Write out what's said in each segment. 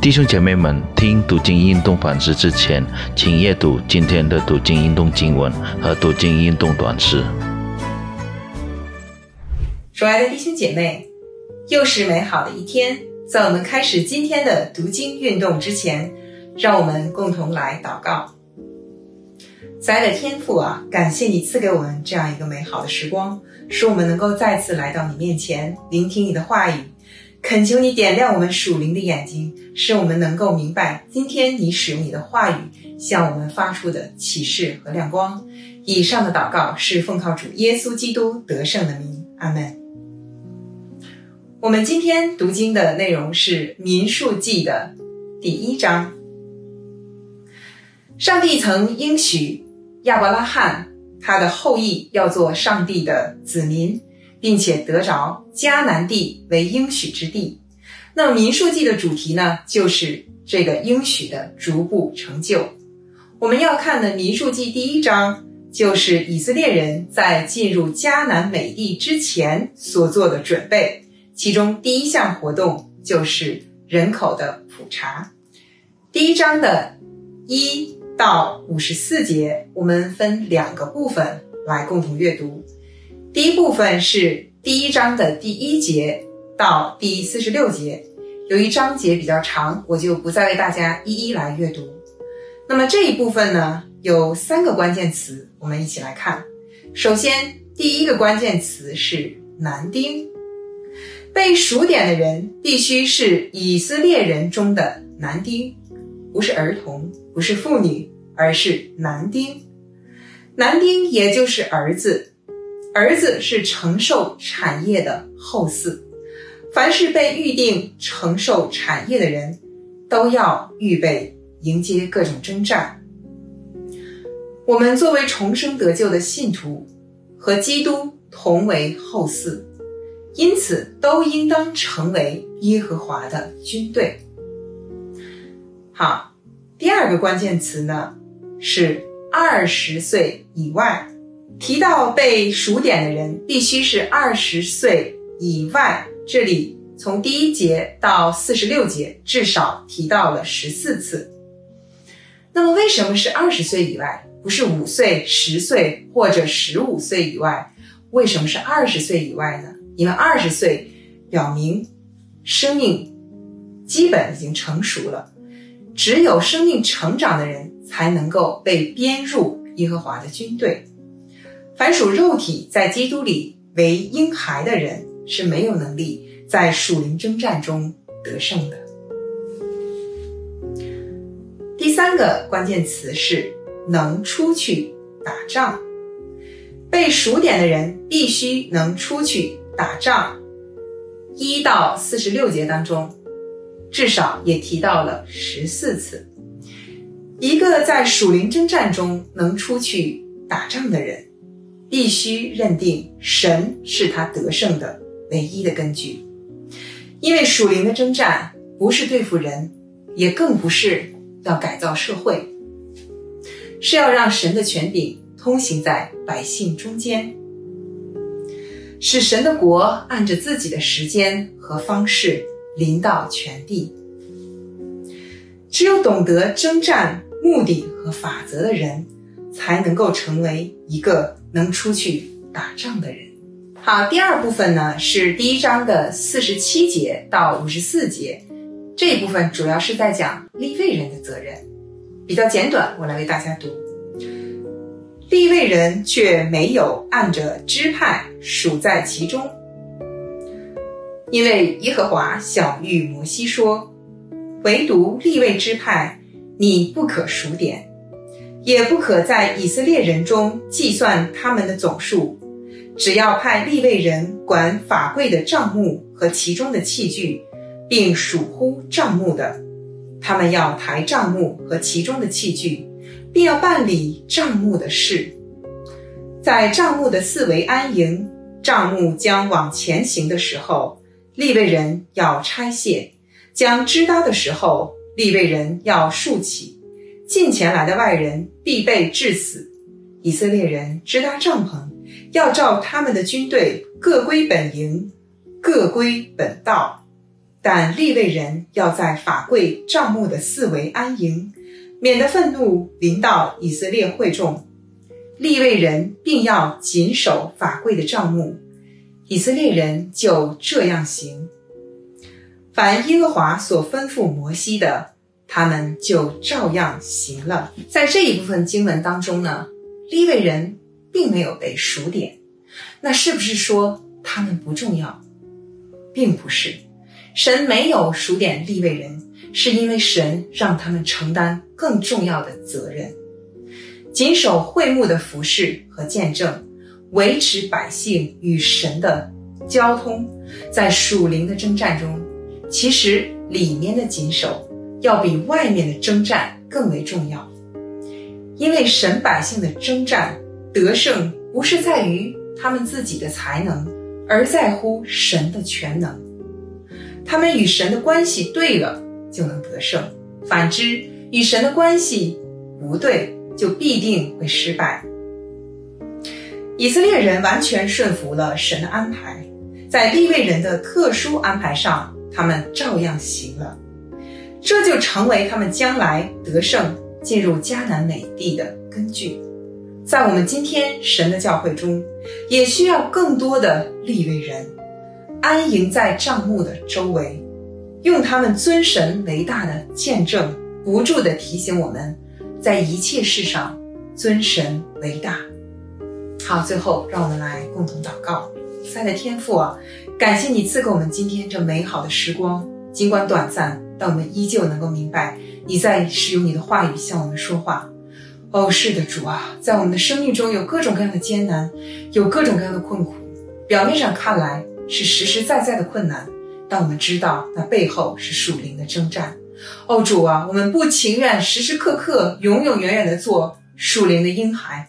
弟兄姐妹们，听读经运动反思之前，请阅读今天的读经运动经文和读经运动短诗。亲爱的弟兄姐妹，又是美好的一天。在我们开始今天的读经运动之前，让我们共同来祷告。慈爱的天父啊，感谢你赐给我们这样一个美好的时光，使我们能够再次来到你面前，聆听你的话语。恳求你点亮我们属灵的眼睛，使我们能够明白今天你使用你的话语向我们发出的启示和亮光。以上的祷告是奉靠主耶稣基督得胜的名，阿门。我们今天读经的内容是《民数记》的第一章。上帝曾应许亚伯拉罕，他的后裔要做上帝的子民。并且得着迦南地为应许之地，那么民数记的主题呢，就是这个应许的逐步成就。我们要看的民数记第一章，就是以色列人在进入迦南美地之前所做的准备，其中第一项活动就是人口的普查。第一章的一到五十四节，我们分两个部分来共同阅读。第一部分是第一章的第一节到第四十六节，由于章节比较长，我就不再为大家一一来阅读。那么这一部分呢，有三个关键词，我们一起来看。首先，第一个关键词是男丁，被数点的人必须是以色列人中的男丁，不是儿童，不是妇女，而是男丁。男丁也就是儿子。儿子是承受产业的后嗣，凡是被预定承受产业的人，都要预备迎接各种征战。我们作为重生得救的信徒，和基督同为后嗣，因此都应当成为耶和华的军队。好，第二个关键词呢是二十岁以外。提到被数点的人必须是二十岁以外，这里从第一节到四十六节至少提到了十四次。那么为什么是二十岁以外，不是五岁、十岁或者十五岁以外？为什么是二十岁以外呢？因为二十岁表明生命基本已经成熟了，只有生命成长的人才能够被编入耶和华的军队。凡属肉体在基督里为婴孩的人是没有能力在属灵征战中得胜的。第三个关键词是能出去打仗，被数点的人必须能出去打仗。一到四十六节当中，至少也提到了十四次，一个在属灵征战中能出去打仗的人。必须认定神是他得胜的唯一的根据，因为属灵的征战不是对付人，也更不是要改造社会，是要让神的权柄通行在百姓中间，使神的国按着自己的时间和方式临到全地。只有懂得征战目的和法则的人，才能够成为一个。能出去打仗的人，好。第二部分呢是第一章的四十七节到五十四节，这一部分主要是在讲立位人的责任，比较简短，我来为大家读。立位人却没有按着支派数在其中，因为耶和华小谕摩西说：“唯独立位支派，你不可数点。”也不可在以色列人中计算他们的总数，只要派立位人管法柜的账目和其中的器具，并属乎账目的，他们要抬账目和其中的器具，并要办理账目的事。在账目的四围安营，账目将往前行的时候，立位人要拆卸；将支搭的时候，立位人要竖起。近前来的外人必被致死。以色列人支搭帐篷，要照他们的军队各归本营，各归本道。但立位人要在法柜帐幕的四围安营，免得愤怒临到以色列会众。立位人并要谨守法柜的帐幕，以色列人就这样行。凡耶和华所吩咐摩西的，他们就照样行了。在这一部分经文当中呢，立位人并没有被数点，那是不是说他们不重要？并不是，神没有数点立位人，是因为神让他们承担更重要的责任。谨守会幕的服饰和见证，维持百姓与神的交通，在属灵的征战中，其实里面的谨守要比外面的征战更为重要。因为神百姓的征战得胜，不是在于他们自己的才能，而在乎神的全能。他们与神的关系对了，就能得胜；反之，与神的关系不对。就必定会失败。以色列人完全顺服了神的安排，在立位人的特殊安排上，他们照样行了，这就成为他们将来得胜、进入迦南美地的根据。在我们今天神的教会中，也需要更多的立位人安营在帐幕的周围，用他们尊神为大的见证，不住的提醒我们。在一切事上尊神为大。好，最后让我们来共同祷告。爱的天父啊，感谢你赐给我们今天这美好的时光，尽管短暂，但我们依旧能够明白你在使用你的话语向我们说话。哦，是的，主啊，在我们的生命中有各种各样的艰难，有各种各样的困苦。表面上看来是实实在在的困难，但我们知道那背后是属灵的征战。哦，主啊，我们不情愿时时刻刻、永永远远的做属灵的婴孩，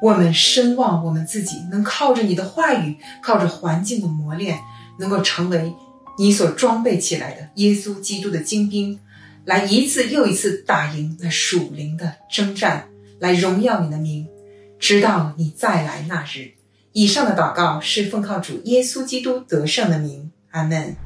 我们深望我们自己能靠着你的话语，靠着环境的磨练，能够成为你所装备起来的耶稣基督的精兵，来一次又一次打赢那属灵的征战，来荣耀你的名，直到你再来那日。以上的祷告是奉靠主耶稣基督得胜的名，阿门。